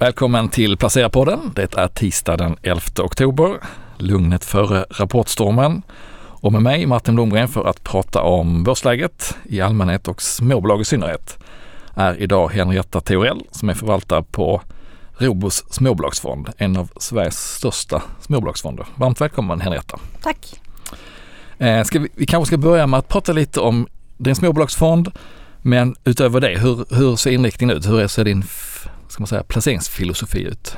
Välkommen till Placera-podden. Det är tisdag den 11 oktober. Lugnet före rapportstormen. Och med mig Martin Blomgren för att prata om börsläget i allmänhet och småbolag i synnerhet är idag Henrietta Theorell som är förvaltare på Robos småbolagsfond, en av Sveriges största småbolagsfonder. Varmt välkommen Henrietta. Tack. Eh, ska vi, vi kanske ska börja med att prata lite om din småbolagsfond. Men utöver det, hur, hur ser inriktningen ut? Hur ser din ska man säga, placeringsfilosofi ut?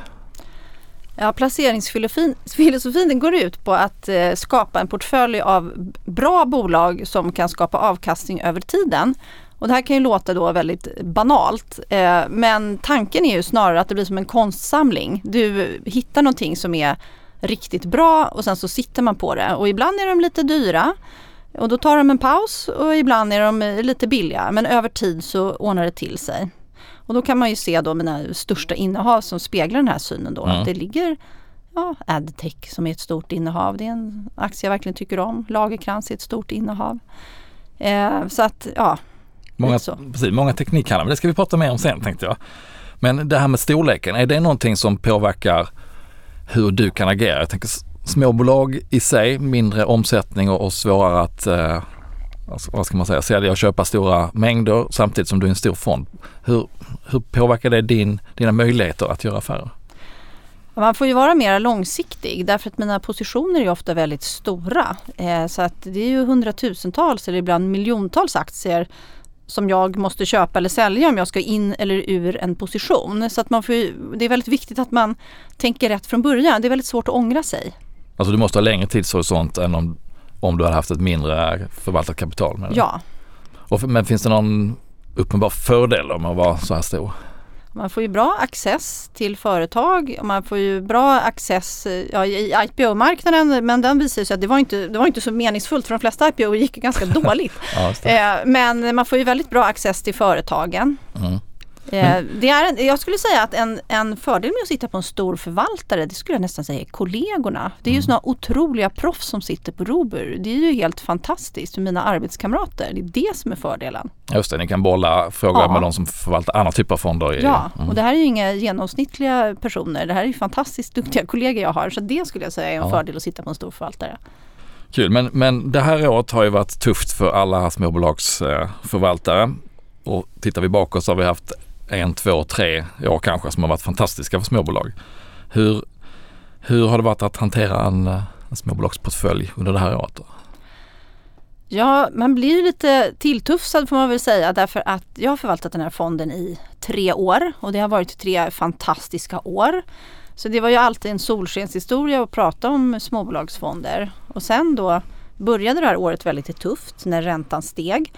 Ja, placeringsfilosofin den går ut på att eh, skapa en portfölj av bra bolag som kan skapa avkastning över tiden. Och det här kan ju låta då väldigt banalt eh, men tanken är ju snarare att det blir som en konstsamling. Du hittar någonting som är riktigt bra och sen så sitter man på det och ibland är de lite dyra och då tar de en paus och ibland är de eh, lite billiga men över tid så ordnar det till sig. Och då kan man ju se då mina största innehav som speglar den här synen då. Mm. Att det ligger ja, Adtech som är ett stort innehav. Det är en aktie jag verkligen tycker om. Lagerkrans är ett stort innehav. Eh, så att ja, många, precis, många teknikhandlar, men det ska vi prata mer om sen tänkte jag. Men det här med storleken, är det någonting som påverkar hur du kan agera? Jag tänker småbolag i sig, mindre omsättning och, och svårare att eh, vad ska man säga, sälja och köpa stora mängder samtidigt som du är en stor fond. Hur, hur påverkar det din, dina möjligheter att göra affärer? Man får ju vara mer långsiktig därför att mina positioner är ofta väldigt stora. Eh, så att det är ju hundratusentals eller ibland miljontals aktier som jag måste köpa eller sälja om jag ska in eller ur en position. Så att man får det är väldigt viktigt att man tänker rätt från början. Det är väldigt svårt att ångra sig. Alltså du måste ha längre tidshorisont än om, om du hade haft ett mindre förvaltat kapital? Med ja. Och, men finns det någon uppenbar fördel med att vara så här stor? Man får ju bra access till företag och man får ju bra access ja, i IPO-marknaden men den visar sig att det var, inte, det var inte så meningsfullt för de flesta IPO gick ganska dåligt. ja, eh, men man får ju väldigt bra access till företagen. Mm. Eh, det är en, jag skulle säga att en, en fördel med att sitta på en stor förvaltare, det skulle jag nästan säga är kollegorna. Det är ju mm. sådana otroliga proffs som sitter på Robur. Det är ju helt fantastiskt för mina arbetskamrater. Det är det som är fördelen. Just det, ni kan bolla frågor ja. med de som förvaltar andra typer av fonder. Ja, mm. och det här är ju inga genomsnittliga personer. Det här är ju fantastiskt duktiga kollegor jag har. Så det skulle jag säga är en ja. fördel att sitta på en stor förvaltare. Kul, men, men det här året har ju varit tufft för alla småbolagsförvaltare. Och tittar vi bakåt så har vi haft en, två, tre år kanske som har varit fantastiska för småbolag. Hur, hur har det varit att hantera en, en småbolagsportfölj under det här året? Då? Ja, man blir lite tilltufsad får man väl säga därför att jag har förvaltat den här fonden i tre år och det har varit tre fantastiska år. Så det var ju alltid en solskenshistoria att prata om småbolagsfonder. Och sen då började det här året väldigt tufft när räntan steg.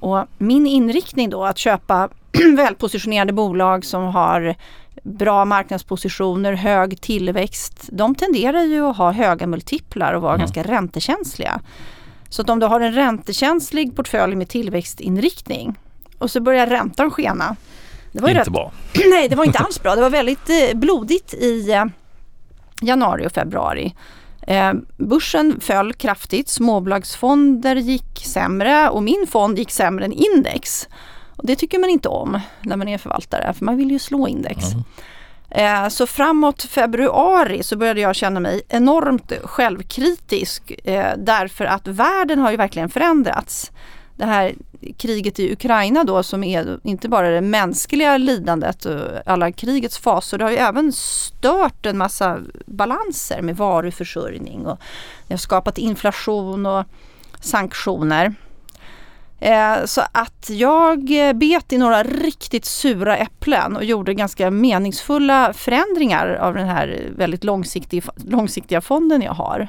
Och min inriktning då att köpa välpositionerade bolag som har bra marknadspositioner, hög tillväxt, de tenderar ju att ha höga multiplar och vara mm. ganska räntekänsliga. Så att om du har en räntekänslig portfölj med tillväxtinriktning och så börjar räntan skena. Det var inte rätt, bra. Nej, det var inte alls bra. Det var väldigt eh, blodigt i eh, januari och februari. Eh, börsen föll kraftigt, småbolagsfonder gick sämre och min fond gick sämre än index. Och det tycker man inte om när man är förvaltare för man vill ju slå index. Mm. Eh, så framåt februari så började jag känna mig enormt självkritisk eh, därför att världen har ju verkligen förändrats. Det här kriget i Ukraina då som är inte bara det mänskliga lidandet och alla krigets faser, det har ju även stört en massa balanser med varuförsörjning och det har skapat inflation och sanktioner. Eh, så att jag bet i några riktigt sura äpplen och gjorde ganska meningsfulla förändringar av den här väldigt långsiktiga, långsiktiga fonden jag har.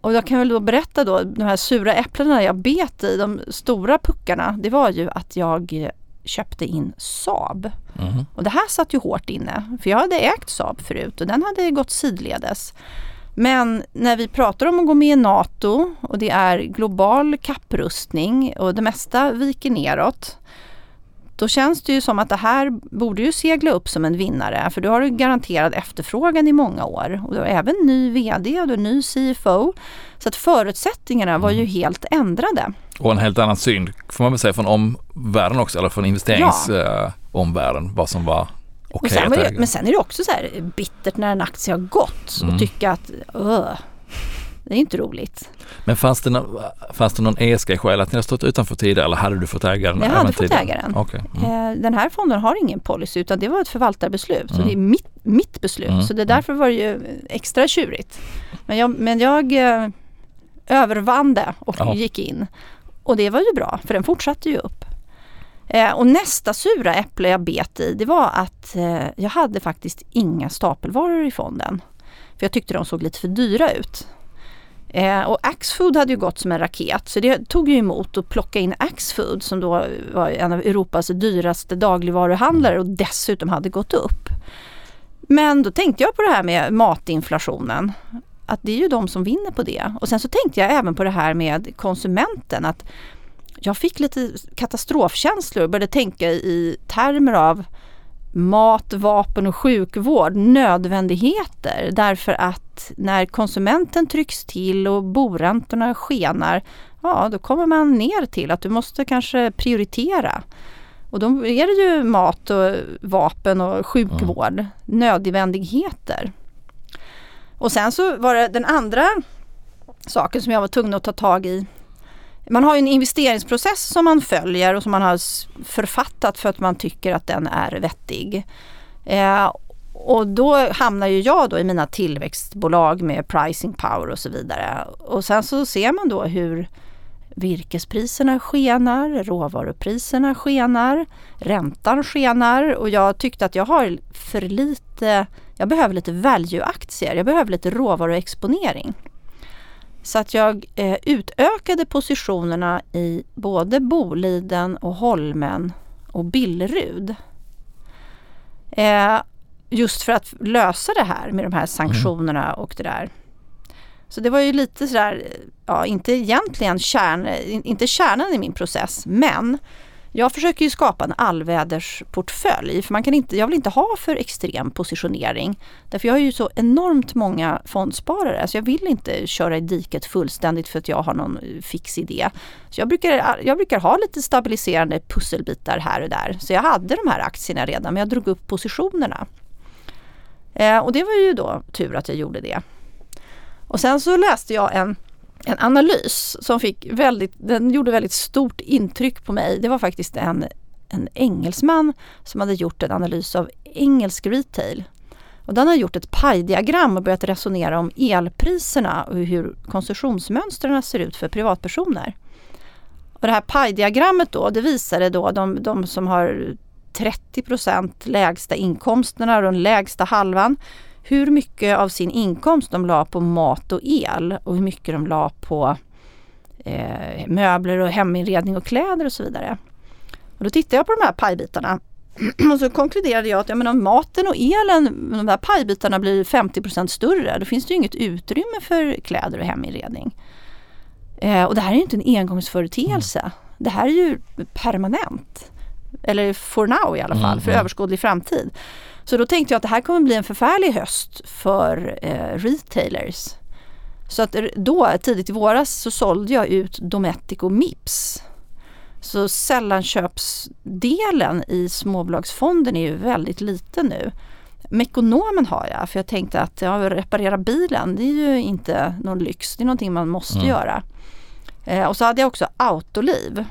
Och jag kan väl då berätta då, de här sura äpplena jag bet i, de stora puckarna, det var ju att jag köpte in Saab. Mm. Och det här satt ju hårt inne, för jag hade ägt Saab förut och den hade gått sidledes. Men när vi pratar om att gå med i NATO och det är global kapprustning och det mesta viker neråt. Då känns det ju som att det här borde ju segla upp som en vinnare för du har garanterad efterfrågan i många år och du har även ny VD och du ny CFO. Så att förutsättningarna var ju mm. helt ändrade. Och en helt annan syn får man väl säga från omvärlden också eller från investeringsomvärlden ja. vad som var okej Och sen det, men sen är det också så här bittert när en aktie har gått Mm. och tycka att "Ugh, det är inte roligt. Men fanns det, nå- fanns det någon ESG-skäl att ni har stått utanför tidigare eller hade du fått äga den Jag hade fått tidigare? äga den. Okej. Mm. Eh, Den här fonden har ingen policy utan det var ett förvaltarbeslut. Så Mm. det är mitt, mitt beslut. Mm. Så det är därför var det ju extra tjurigt. Men jag, men jag eh, övervann det och Ja. gick in. Och det var ju bra för den fortsatte ju upp. Eh, och nästa sura äpple jag bet i det var att eh, jag hade faktiskt inga stapelvaror i fonden. För jag tyckte de såg lite för dyra ut. Eh, och Axfood hade ju gått som en raket så det tog ju emot att plocka in Axfood som då var en av Europas dyraste dagligvaruhandlare och dessutom hade gått upp. Men då tänkte jag på det här med matinflationen. Att det är ju de som vinner på det. Och sen så tänkte jag även på det här med konsumenten. Att jag fick lite katastrofkänslor och började tänka i termer av mat, vapen och sjukvård, nödvändigheter. Därför att när konsumenten trycks till och boräntorna skenar, ja då kommer man ner till att du måste kanske prioritera. Och då är det ju mat och vapen och sjukvård, nödvändigheter. Och sen så var det den andra saken som jag var tvungen att ta tag i. Man har ju en investeringsprocess som man följer och som man har författat för att man tycker att den är vettig. Eh, och då hamnar ju jag då i mina tillväxtbolag med pricing power och så vidare. Och sen så ser man då hur virkespriserna skenar, råvarupriserna skenar, räntan skenar och jag tyckte att jag har för lite, jag behöver lite value-aktier, jag behöver lite råvaruexponering. Så att jag eh, utökade positionerna i både Boliden och Holmen och Billerud. Eh, just för att lösa det här med de här sanktionerna och det där. Så det var ju lite sådär, ja inte egentligen kärn, inte kärnan i min process men jag försöker ju skapa en allvädersportfölj för man kan inte, jag vill inte ha för extrem positionering. Därför jag har ju så enormt många fondsparare så jag vill inte köra i diket fullständigt för att jag har någon eh, fix idé. Så jag brukar, eh, jag brukar ha lite stabiliserande pusselbitar här och där. Så jag hade de här aktierna redan men jag drog upp positionerna. Eh, och det var ju då tur att jag gjorde det. Och sen så läste jag en, en analys som fick väldigt, den gjorde väldigt stort intryck på mig. Det var faktiskt en, en engelsman som hade gjort en analys av engelsk retail. Och den har gjort ett pajdiagram och börjat resonera om elpriserna och hur konsumtionsmönstren ser ut för privatpersoner. Och det här pajdiagrammet då, det visade då de, de som har 30% lägsta inkomsterna och den lägsta halvan hur mycket av sin inkomst de la på mat och el och hur mycket de la på eh, möbler och heminredning och kläder och så vidare. Och då tittade jag på de här pajbitarna och så konkluderade jag att ja, men om maten och elen, de här pajbitarna blir 50% större, då finns det ju inget utrymme för kläder och heminredning. Eh, och det här är ju inte en engångsföreteelse. Det här är ju permanent. Eller for now i alla fall, Mm, för mm. överskådlig framtid. Så då tänkte jag att det här kommer bli en förfärlig höst för eh, retailers. Så att då, tidigt i våras, så sålde jag ut Dometic och Mips. Så sällanköpsdelen i småbolagsfonden är ju väldigt liten nu. Mekonomen har jag, för jag tänkte att ja, reparera bilen, det är ju inte någon lyx, det är någonting man måste Mm. göra. Eh, och så hade jag också Autoliv.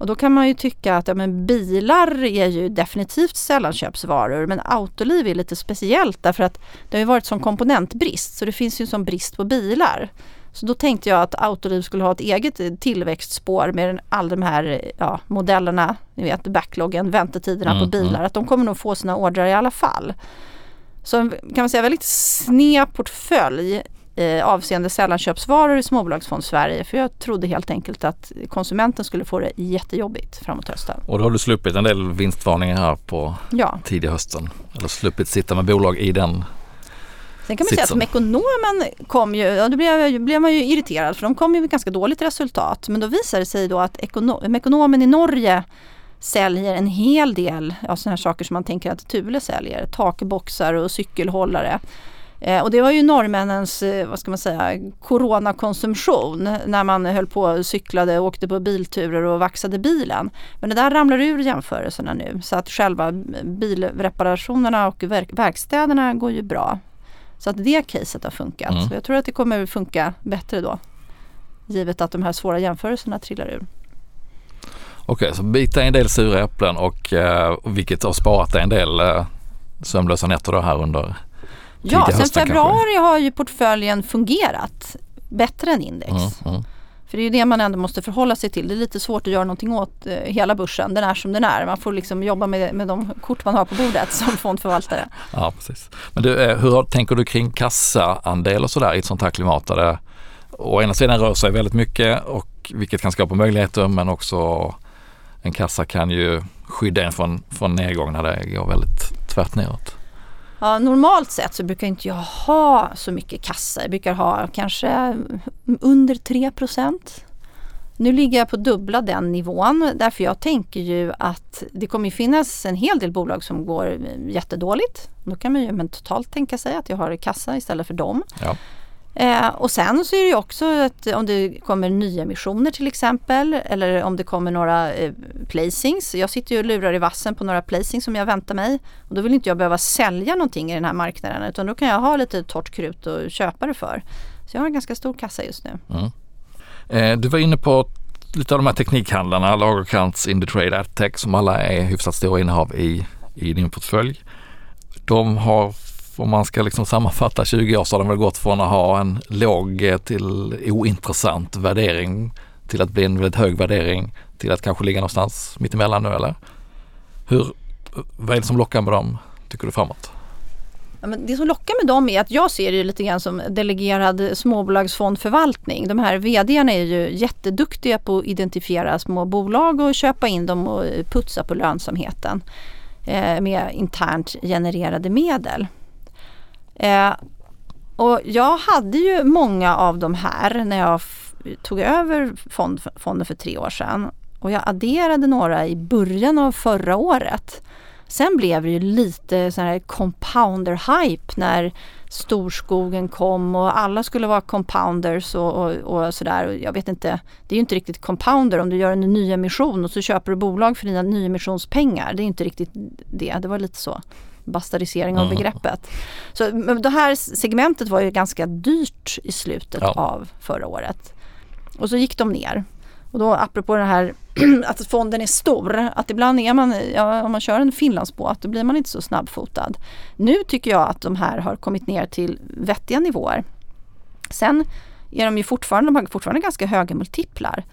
Och då kan man ju tycka att ja, men bilar är ju definitivt sällanköpsvaror men Autoliv är lite speciellt därför att det har ju varit som komponentbrist så det finns ju som brist på bilar. Så då tänkte jag att Autoliv skulle ha ett eget tillväxtspår med alla de här ja, modellerna, ni vet backloggen, väntetiderna Mm, på bilar, att de kommer nog få sina ordrar i alla fall. Så en, kan man säga väldigt sned portfölj eh, avseende sällanköpsvaror i småbolagsfond Sverige för jag trodde helt enkelt att konsumenten skulle få det jättejobbigt framåt hösten. Och då har du sluppit en del vinstvarningar här på Ja, tidig hösten. Eller sluppit sitta med bolag i den. sen kan man säga att Sitsen. Mekonomen kom ju, ja, då blev, blev man ju irriterad för de kom ju med ganska dåligt resultat. Men då visade det sig då att ekono, Mekonomen i Norge säljer en hel del av sådana här saker som man tänker att Thule säljer. Takboxar och cykelhållare. Eh, och det var ju norrmännens, eh, vad ska man säga, coronakonsumtion när man höll på och cyklade, åkte på bilturer och vaxade bilen. Men det där ramlar ur jämförelserna nu så att själva bilreparationerna och verk verkstäderna går ju bra. Så att det caset har funkat. Mm. Jag tror att det kommer funka bättre då. Givet att de här svåra jämförelserna trillar ur. Okej, så bita en del sura äpplen och eh, vilket har sparat en del eh, sömnlösa nätter då här under Ja, sen februari kanske. har ju portföljen fungerat bättre än index. Mm, mm. För det är ju det man ändå måste förhålla sig till. Det är lite svårt att göra någonting åt eh, hela börsen. Den är som den är. Man får liksom jobba med, med de kort man har på bordet som fondförvaltare. Ja, precis. Men du, eh, hur tänker du kring kassaandel och sådär i ett sånt här klimat där det å ena sidan rör sig väldigt mycket och vilket kan skapa möjligheter men också en kassa kan ju skydda en från, från nedgång när det går väldigt tvärt neråt. Ja, normalt sett så brukar inte jag ha så mycket kassa. Jag brukar ha kanske under 3% Nu ligger jag på dubbla den nivån därför jag tänker ju att det kommer finnas en hel del bolag som går jättedåligt. Då kan man ju men totalt tänka sig att jag har kassa istället för dem. Ja. Eh, och sen så är det ju också att om det kommer nyemissioner till exempel eller om det kommer några eh, placings. Jag sitter ju och lurar i vassen på några placings som jag väntar mig. Och då vill inte jag behöva sälja någonting i den här marknaden utan då kan jag ha lite torrt krut och köpa det för. Så jag har en ganska stor kassa just nu. Mm. Eh, du var inne på lite av de här teknikhandlarna, Lagercrantz, Indutrade, Adtech som alla är hyfsat stora innehav i, i din portfölj. De har om man ska liksom sammanfatta 20 år så har den väl gått från att ha en låg eh, till ointressant värdering till att bli en väldigt hög värdering till att kanske ligga någonstans mittemellan nu eller? Hur, vad är det som lockar med dem tycker du framåt? Det som lockar med dem är att jag ser det lite grann som delegerad småbolagsfondförvaltning. De här VDarna är ju jätteduktiga på att identifiera små bolag och köpa in dem och putsa på lönsamheten eh, med internt genererade medel. Eh, och jag hade ju många av de här när jag tog över fond, fonden för tre år sedan. Och jag adderade några i början av förra året. Sen blev det ju lite sån här compounder-hype när storskogen kom och alla skulle vara compounders och, och, och sådär. Jag vet inte, det är ju inte riktigt compounder om du gör en nyemission och så köper du bolag för dina nyemissionspengar. Det är inte riktigt det, det var lite så bastardsering av mm. begreppet. Så det här segmentet var ju ganska dyrt i slutet ja. av förra året. Och så gick de ner. Och då apropå det här att fonden är stor, att ibland är man, ja, om man kör en Finlandsbåt, då blir man inte så snabbfotad. Nu tycker jag att de här har kommit ner till vettiga nivåer. Sen är de ju fortfarande, de har fortfarande ganska höga multiplar.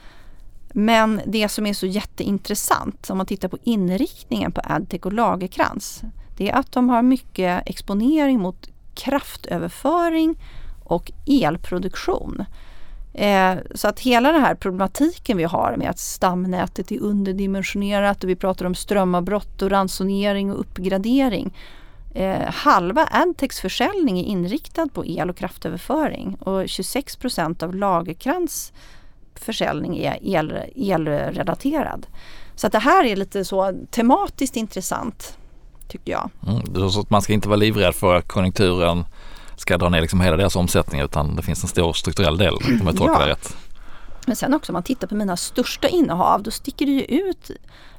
Men det som är så jätteintressant om man tittar på inriktningen på Adtech och Lagerkrans det är att de har mycket exponering mot kraftöverföring och elproduktion. Eh, så att hela den här problematiken vi har med att stamnätet är underdimensionerat och vi pratar om strömavbrott och ransonering och uppgradering. Eh, halva Antex försäljning är inriktad på el och kraftöverföring och 26% av Lagerkrans försäljning är el, elrelaterad. Så att det här är lite så tematiskt intressant tycker jag. Mm, så att man ska inte vara livrädd för att konjunkturen ska dra ner liksom hela deras omsättning utan det finns en stor strukturell del om jag tolkar ja. det rätt. Men sen också om man tittar på mina största innehav då sticker det ju ut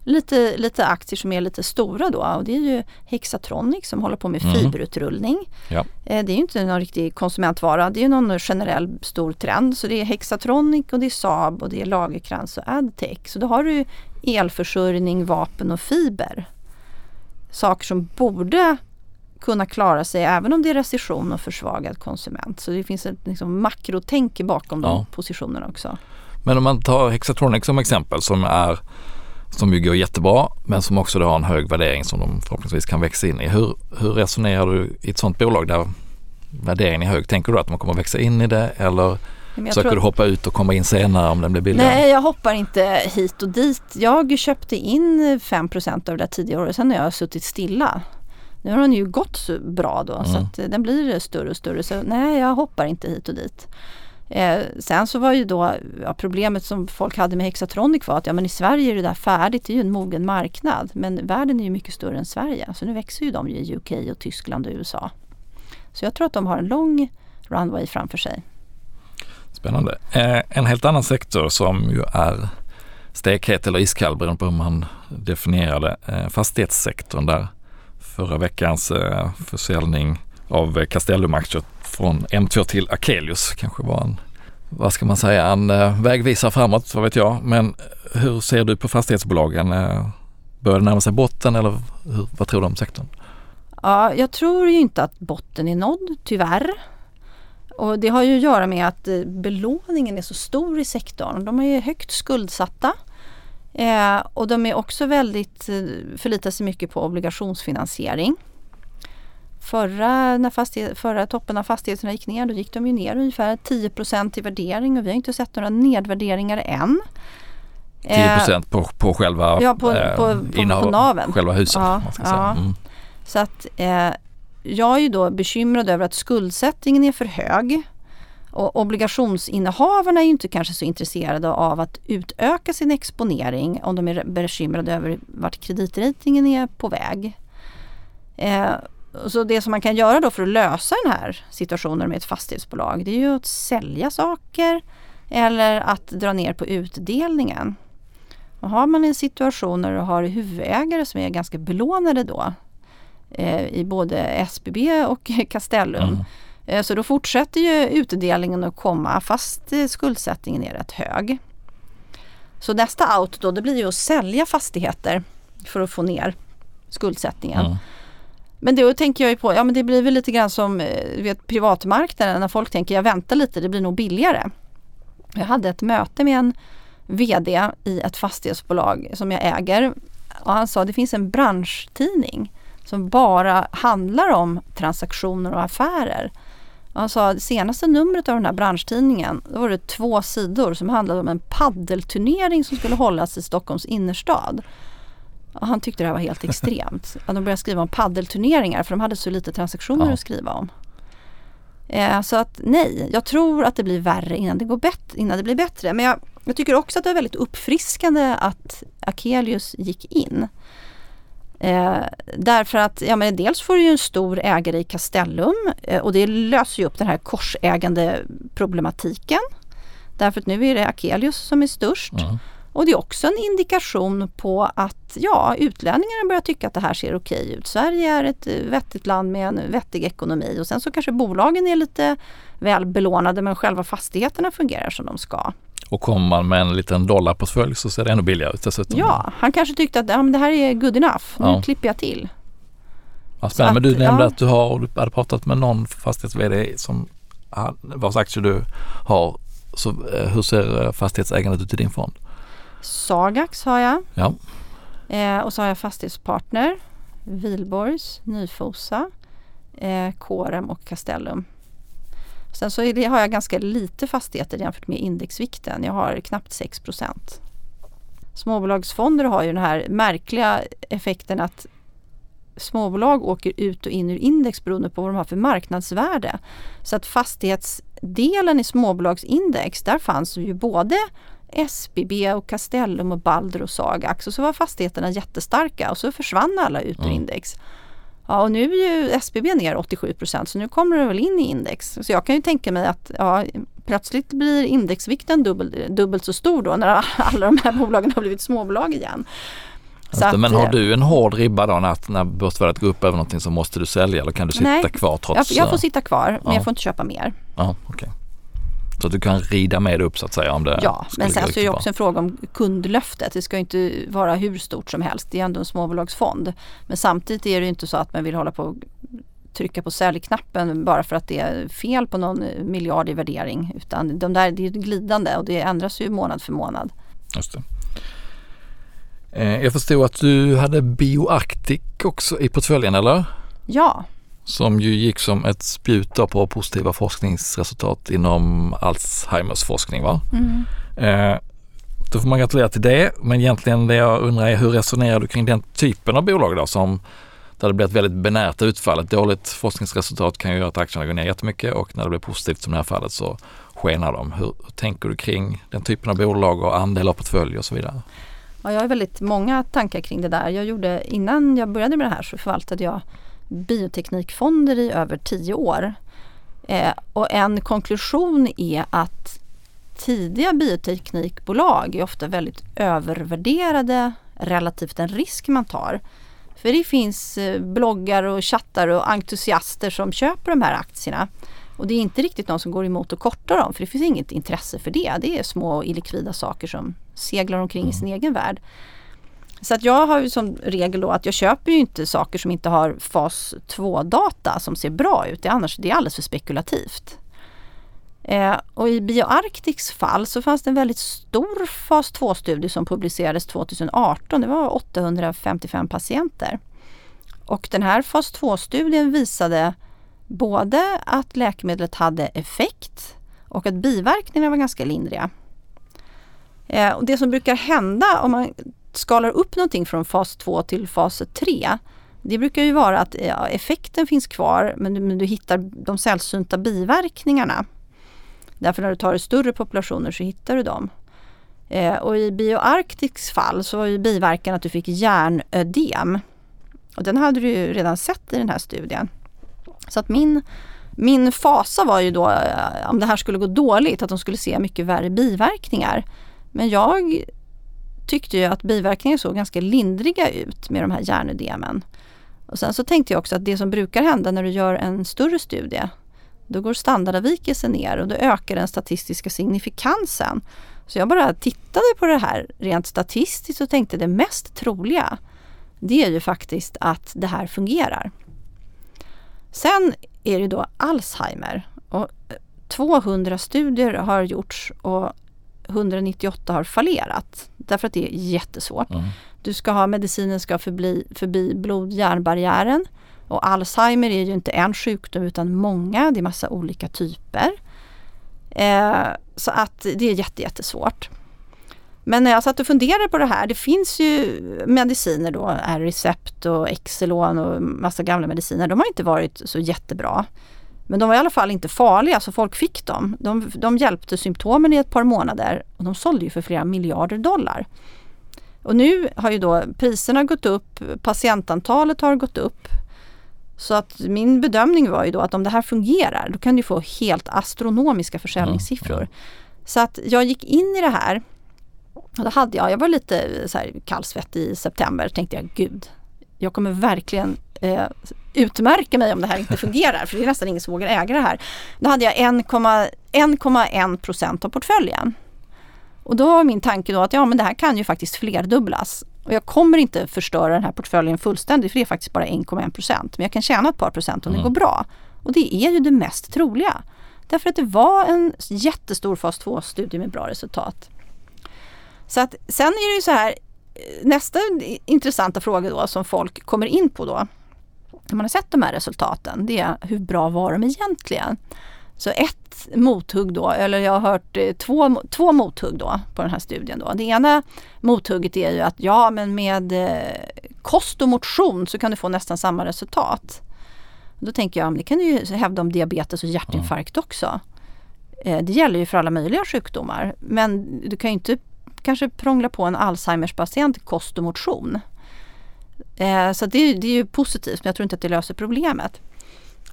lite, lite aktier som är lite stora då och det är ju Hexatronic som håller på med mm. fiberutrullning. Ja. Eh, det är ju inte någon riktig konsumentvara, det är ju någon generell stor trend. Så det är Hexatronic och det är Saab och det är Lagerkrans och Adtech. Så då har du elförsörjning, vapen och fiber saker som borde kunna klara sig även om det är recession och försvagad konsument. Så det finns ett liksom, makrotänk bakom ja. de positionerna också. Men om man tar Hexatronic som exempel som är som ju går jättebra men som också har en hög värdering som de förhoppningsvis kan växa in i. Hur, hur resonerar du i ett sådant bolag där värderingen är hög? Tänker du att man kommer växa in i det eller Försöker du hoppa ut och komma in senare om den blir billigare? Nej, jag hoppar inte hit och dit. Jag köpte in 5% av det tidigare och sen har jag suttit stilla. Nu har den ju gått bra då mm. så att den blir större och större. Så nej, jag hoppar inte hit och dit. Eh, sen så var ju då ja, problemet som folk hade med Hexatronic var att ja, men i Sverige är det där färdigt, det är ju en mogen marknad. Men världen är ju mycket större än Sverige. Så nu växer ju de i UK och Tyskland och USA. Så jag tror att de har en lång runway framför sig. Spännande. Eh, en helt annan sektor som ju är stekhet eller iskall beroende på hur man definierar det. Eh, fastighetssektorn där förra veckans eh, försäljning av Castellum-aktier från M2 till Akelius kanske var en, vad ska man säga, en vägvisare framåt, vad vet jag. Men hur ser du på fastighetsbolagen? Börjar det närma sig botten eller hur, vad tror du om sektorn? Ja, jag tror ju inte att botten är nådd, tyvärr. Och det har ju att göra med att eh, belåningen är så stor i sektorn. De är högt skuldsatta. Eh, och de är också väldigt, eh, förlitar sig mycket på obligationsfinansiering. Förra, när fastighet, förra toppen av fastigheterna gick ner, då gick de ju ner ungefär 10% i värdering och vi har inte sett några nedvärderingar än. 10 eh, på, på själva ja, på, eh, på, på, på naven. själva huset. Ja, ja. Mm. Så att eh, jag är ju då bekymrad över att skuldsättningen är för hög. Och obligationsinnehavarna är ju inte kanske så intresserade av att utöka sin exponering om de är bekymrade över vart kreditratingen är på väg. Eh, så det som man kan göra då för att lösa den här situationen med ett fastighetsbolag det är ju att sälja saker eller att dra ner på utdelningen. Och har man en situation där du har huvudägare som är ganska belånade då i både SBB och Castellum mm. eh, så då fortsätter ju utdelningen att komma fast eh, skuldsättningen är rätt hög. Så nästa out då det blir ju att sälja fastigheter för att få ner skuldsättningen. Mm. Men då tänker jag ju på, ja men det blir väl lite grann som eh, vet, privatmarknaden när folk tänker jag väntar lite, det blir nog billigare. Jag hade ett möte med en VD i ett fastighetsbolag som jag äger och han sa det finns en branschtidning som bara handlar om transaktioner och affärer. Han sa senaste numret av den här branschtidningen då var det två sidor som handlade om en paddelturnering som skulle hållas i Stockholms innerstad. Och han tyckte det här var helt extremt. Att de började skriva om paddelturneringar för de hade så lite transaktioner ja. att skriva om. Eh, så att nej, jag tror att det blir värre innan det, går bet- innan det blir bättre. Men jag, jag tycker också att det är väldigt uppfriskande att Akelius gick in. Eh, därför att ja, men dels får du ju en stor ägare i Castellum eh, och det löser ju upp den här korsägande problematiken. Därför att nu är det Akelius som är störst. Mm. Och det är också en indikation på att ja, utlänningarna börjar tycka att det här ser okej ut. Sverige är ett vettigt land med en vettig ekonomi och sen så kanske bolagen är lite väl belånade men själva fastigheterna fungerar som de ska. Och kommer man med en liten dollarportfölj så ser det ännu billigare ut dessutom. Ja, han kanske tyckte att ja, men det här är good enough, nu ja. klipper jag till. Ja, spännande. men du nämnde ja. att du har du hade pratat med någon fastighets-VD som vars aktier du har. Så eh, hur ser eh, fastighetsägandet ut i din fond? Sagax har jag. Ja. Eh, och så har jag Fastighetspartner, Vilborgs, Nyfosa, eh, Corem och Castellum. Sen så det, har jag ganska lite fastigheter jämfört med indexvikten. Jag har knappt 6% Småbolagsfonder har ju den här märkliga effekten att småbolag åker ut och in ur index beroende på vad de har för marknadsvärde. Så att fastighetsdelen i småbolagsindex, där fanns ju både SBB och Castellum och Balder och Sagax och så var fastigheterna jättestarka och så försvann alla ut ur mm. index. Ja, och nu är ju SBB ner 87% så nu kommer det väl in i index. Så jag kan ju tänka mig att ja, plötsligt blir indexvikten dubbelt, dubbelt så stor då när alla de här bolagen har blivit småbolag igen. Att, men har eh, du en hård ribba då när, när börsvärdet går upp över någonting så måste du sälja eller kan du sitta nej, kvar trots? Jag, jag får sitta kvar men ja. jag får inte köpa mer. Ja, okay. Så att du kan rida med upp så att säga om det Ja, men sen så är det också en fråga om kundlöftet. Det ska inte vara hur stort som helst. Det är ändå en småbolagsfond. Men samtidigt är det inte så att man vill hålla på och trycka på säljknappen bara för att det är fel på någon miljard i värdering. Utan de där, det är glidande och det ändras ju månad för månad. Just det. Eh, jag förstod att du hade BioArctic också i portföljen eller? Ja, som ju gick som ett spjut på positiva forskningsresultat inom Alzheimers forskning. Va? Mm. Eh, då får man gratulera till det. Men egentligen det jag undrar är hur resonerar du kring den typen av bolag då som där det blir ett väldigt binärt utfall. Ett dåligt forskningsresultat kan ju göra att aktierna går ner jättemycket och när det blir positivt som i det här fallet så skenar de. Hur, hur tänker du kring den typen av bolag och andel av portfölj och så vidare? Ja, jag har väldigt många tankar kring det där. Jag gjorde, innan jag började med det här så förvaltade jag bioteknikfonder i över tio år. Eh, och en konklusion är att tidiga bioteknikbolag är ofta väldigt övervärderade relativt den risk man tar. För det finns eh, bloggar och chattar och entusiaster som köper de här aktierna. Och det är inte riktigt någon som går emot och kortar dem för det finns inget intresse för det. Det är små illikvida saker som seglar omkring mm. i sin egen värld. Så att jag har ju som regel då att jag köper ju inte saker som inte har fas 2-data som ser bra ut. Det är, annars, det är alldeles för spekulativt. Eh, och i BioArctics fall så fanns det en väldigt stor fas 2-studie som publicerades 2018. Det var 855 patienter. Och den här fas 2-studien visade både att läkemedlet hade effekt och att biverkningarna var ganska lindriga. Eh, och det som brukar hända om man skalar upp någonting från fas 2 till fas 3 det brukar ju vara att ja, effekten finns kvar men du, men du hittar de sällsynta biverkningarna. Därför när du tar större populationer så hittar du dem. Eh, och i BioArctics fall så var ju biverkan att du fick hjärnödem. Och den hade du ju redan sett i den här studien. Så att min, min fasa var ju då eh, om det här skulle gå dåligt, att de skulle se mycket värre biverkningar. Men jag tyckte ju att biverkningarna såg ganska lindriga ut med de här hjärnödemen. Och sen så tänkte jag också att det som brukar hända när du gör en större studie, då går standardavvikelsen ner och då ökar den statistiska signifikansen. Så jag bara tittade på det här rent statistiskt och tänkte det mest troliga, det är ju faktiskt att det här fungerar. Sen är det då Alzheimer och 200 studier har gjorts och 198 har fallerat. Därför att det är jättesvårt. Mm. Du ska ha medicinen ska förbli, förbi blod-hjärnbarriären. Och Alzheimer är ju inte en sjukdom utan många, det är massa olika typer. Eh, så att det är jätte, jättesvårt. Men när jag satt och funderade på det här, det finns ju mediciner då, R-recept och Exelon och massa gamla mediciner. De har inte varit så jättebra. Men de var i alla fall inte farliga så folk fick dem. De, de hjälpte symptomen i ett par månader och de sålde ju för flera miljarder dollar. Och nu har ju då priserna gått upp, patientantalet har gått upp. Så att min bedömning var ju då att om det här fungerar då kan du få helt astronomiska försäljningssiffror. Mm, ja. Så att jag gick in i det här och då hade jag, jag var lite så här kallsvettig i september tänkte jag gud, jag kommer verkligen eh, utmärka mig om det här inte fungerar för det är nästan ingen som vågar äga det här. Då hade jag 1,1 procent av portföljen. Och då var min tanke då att ja men det här kan ju faktiskt flerdubblas. Och jag kommer inte förstöra den här portföljen fullständigt för det är faktiskt bara 1,1 procent. Men jag kan tjäna ett par procent om mm. det går bra. Och det är ju det mest troliga. Därför att det var en jättestor fas 2-studie med bra resultat. Så att sen är det ju så här, nästa intressanta fråga då som folk kommer in på då, när man har sett de här resultaten, det är hur bra var de egentligen? Så ett mothugg då, eller jag har hört eh, två, två mothugg då på den här studien. Då. Det ena mothugget är ju att ja men med eh, kost och motion så kan du få nästan samma resultat. Då tänker jag, det kan du ju hävda om diabetes och hjärtinfarkt också. Eh, det gäller ju för alla möjliga sjukdomar men du kan ju inte kanske prångla på en Alzheimers patient kost och motion. Eh, så det, det, är ju positivt men jag tror inte att det löser problemet.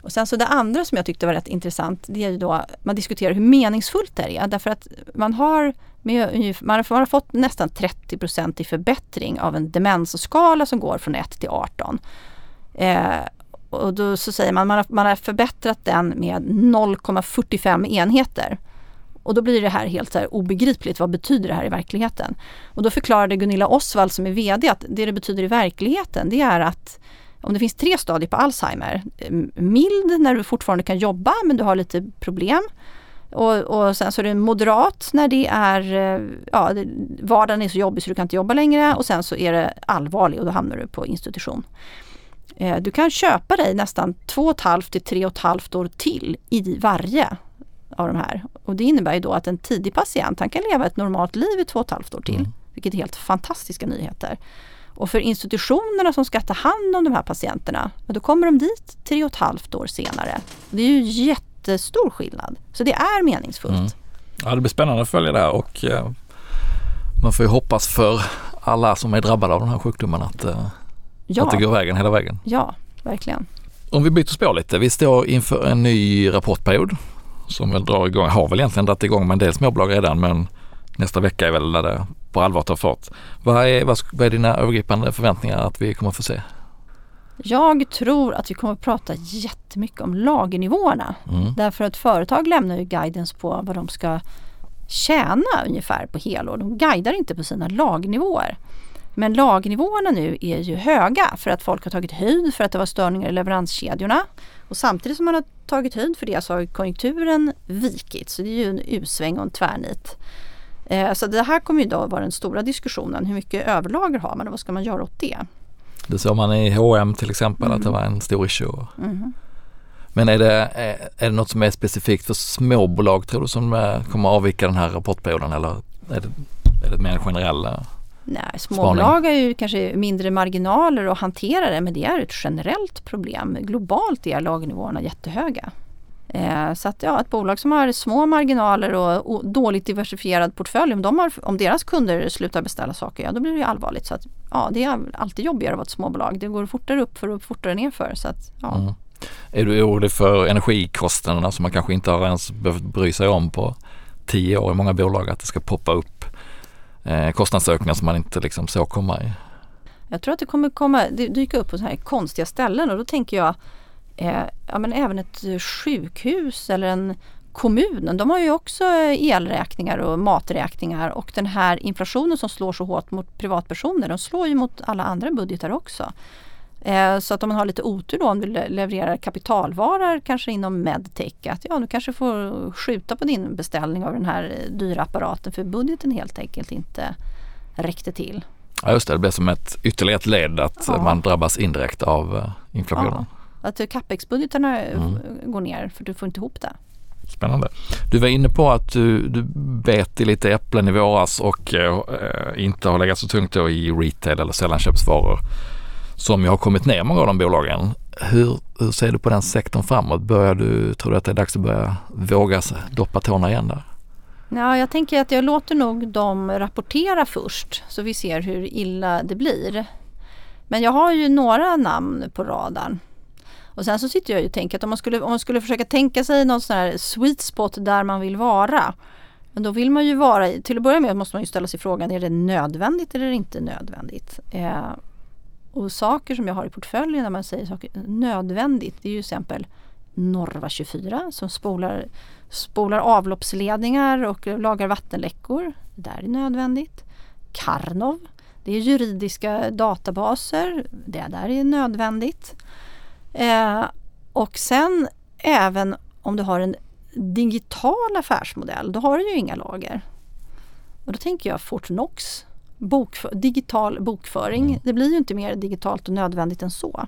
Och sen så det andra som jag tyckte var rätt intressant det är ju då man diskuterar hur meningsfullt det är därför att man har, med, man har fått nästan 30% i förbättring av en demensskala som går från 1 till 18. Eh, och då så säger man man har, man har förbättrat den med 0,45 enheter. Och då blir det här helt så här obegripligt. Vad betyder det här i verkligheten? Och då förklarade Gunilla Osvald som är VD att det det betyder i verkligheten det är att om det finns tre stadier på Alzheimer, mild när du fortfarande kan jobba men du har lite problem. Och, och sen så är det moderat när det är, eh, ja, vardagen är så jobbig så du kan inte jobba längre och sen så är det allvarlig och då hamnar du på institution. Eh, du kan köpa dig nästan två och ett halvt till tre och ett halvt år till i varje av de här. Och det innebär ju då att en tidig patient han kan leva ett normalt liv i två och ett halvt år till. Mm. Vilket är helt fantastiska nyheter. Och för institutionerna som ska ta hand om de här patienterna, då kommer de dit tre och ett halvt år senare. Det är ju jättestor skillnad. Så det är meningsfullt. Mm. Ja, det blir spännande att följa det här och eh, man får ju hoppas för alla som är drabbade av den här sjukdomen att, eh, ja. att det går vägen hela vägen. Ja, verkligen. om vi byter spår lite. Vi står inför en ny rapportperiod som väl drar igång, har väl egentligen dragit igång med en del småbolag redan men nästa vecka är väl när det på allvar tar fart. Vad är, vad, vad är dina övergripande förväntningar att vi kommer att få se? Jag tror att vi kommer att prata jättemycket om lagernivåerna. Mm. Därför att företag lämnar ju guidance på vad de ska tjäna ungefär på helår. De guidar inte på sina lagnivåer. Men lagnivåerna nu är ju höga för att folk har tagit höjd för att det var störningar i leveranskedjorna. Och samtidigt som man har tagit höjd för det så har konjunkturen vikit. Så det är ju en U-sväng och en tvärnit. Eh, så det här kommer ju då vara den stora diskussionen. Hur mycket överlager har man och vad ska man göra åt det? Det såg man i H&M till exempel mm. att det mm. var en stor issue. Mm. Men är det, är, är det något som är specifikt för småbolag tror du som kommer avvika den här rapportperioden eller är det, är det mer generella? Nej, småbolag har ju kanske mindre marginaler att hantera det men det är ett generellt problem. Globalt är lagnivåerna jättehöga. Eh, så att ja, ett bolag som har små marginaler och, och dåligt diversifierad portfölj, om, de har, om deras kunder slutar beställa saker, ja då blir det ju allvarligt. Så att, ja, det är alltid jobbigare att vara ett småbolag. Det går fortare upp för och fortare ner för. Så att, ja. Mm. Är du orolig för energikostnaderna som man kanske inte har ens behövt bry sig om på tio år i många bolag, att det ska poppa upp eh, kostnadsökningar som man inte liksom såg komma i? Jag tror att det kommer komma, det dyka upp på så här konstiga ställen och då tänker jag eh, ja, men även ett eh, sjukhus eller en kommun, de har ju också eh, elräkningar och maträkningar och den här inflationen som slår så hårt mot privatpersoner, de slår ju mot alla andra budgetar också. Eh, så att om man har lite otur då om du levererar kapitalvaror kanske inom medtech att ja du kanske får skjuta på din beställning av den här dyra apparaten för budgeten helt enkelt inte räckte till. Ja just det, det blir som ett ytterligare ett led att ja. man drabbas indirekt av eh, inflationen. Ja, att capex-budgetarna mm. går ner för du får inte ihop det. Spännande. Du var inne på att du, du bet i lite äpplen i våras och eh, inte har legat så tungt då i retail eller sällanköpsvaror som ju har kommit ner många av de bolagen. Hur, hur ser du på den sektorn framåt? Börjar du, tror du att det är dags att börja våga doppa tårna igen där? Ja, jag tänker att jag låter nog dem rapportera först så vi ser hur illa det blir. Men jag har ju några namn på radarn. Och sen så sitter jag och tänker att om man skulle, om man skulle försöka tänka sig någon sån här sweet spot där man vill vara. Men då vill man ju vara, till att börja med måste man ju ställa sig frågan, är det nödvändigt eller inte nödvändigt? Eh, och saker som jag har i portföljen när man säger saker nödvändigt, det är ju till exempel Norva 24 som spolar, spolar avloppsledningar och lagar vattenläckor. Det där är nödvändigt. Karnov, det är juridiska databaser. Det där är nödvändigt. Eh, och sen även om du har en digital affärsmodell, då har du ju inga lager. Och då tänker jag Fortnox bokför, digital bokföring. Mm. Det blir ju inte mer digitalt och nödvändigt än så.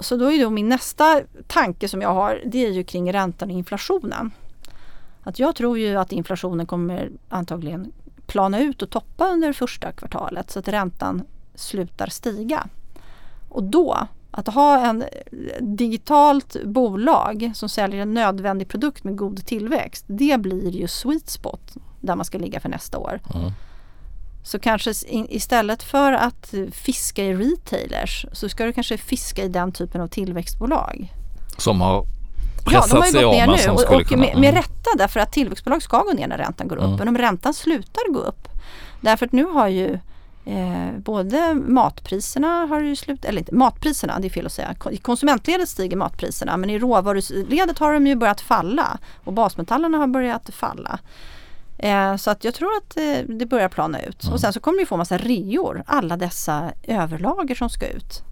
Så då är då min nästa tanke som jag har, det är ju kring räntan och inflationen. Att jag tror ju att inflationen kommer antagligen plana ut och toppa under första kvartalet så att räntan slutar stiga. Och då, att ha en digitalt bolag som säljer en nödvändig produkt med god tillväxt, det blir ju sweet spot där man ska ligga för nästa år. Mm. Så kanske istället för att fiska i retailers så ska du kanske fiska i den typen av tillväxtbolag. Som har pressat ja, de har sig gått ner nu och, och kunna, med, med mm. rätta därför att tillväxtbolag ska gå ner när räntan går upp. Mm. Men om räntan slutar gå upp. Därför att nu har ju eh, både matpriserna har ju slutat, eller inte matpriserna, det är fel att säga. I konsumentledet stiger matpriserna men i råvaruledet har de ju börjat falla och basmetallerna har börjat falla. Eh, så att jag tror att eh, det börjar plana ut. Mm. Och sen så kommer vi få massa reor, alla dessa överlager som ska ut.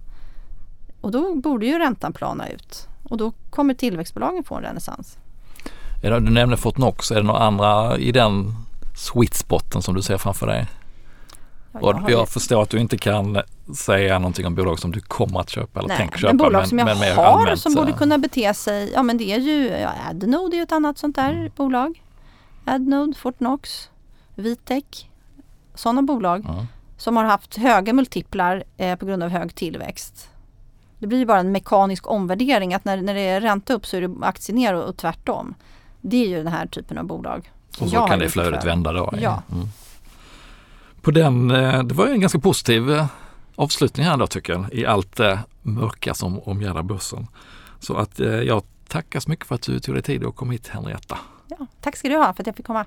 Och då borde ju räntan plana ut. Och då kommer tillväxtbolagen få en renässans. Du nämnde Fortnox, är det några andra i den sweet spoten som du ser framför dig? Och jag förstår att du inte kan säga någonting om bolag som du kommer att köpa eller Nej, tänker köpa. Men bolag som jag men har allmänt, som borde kunna bete sig, ja men det är ju, ja, Adnode är ju ett annat sånt där mm. bolag. Adnode, Fortnox, Vitec, sådana bolag ja. som har haft höga multiplar eh, på grund av hög tillväxt. Det blir ju bara en mekanisk omvärdering att när, när det är ränta upp så är det aktier ner och, och tvärtom. Det är ju den här typen av bolag. Och så kan det flödet vända då. Ja. Mm. På den, eh, det var ju en ganska positiv eh, avslutning här då tycker jag i allt det mörka som omgärdar börsen. Så att jag tackar så mycket för att du tog dig tid och kom hit Henrietta ja, tack ska du ha för att jag fick komma.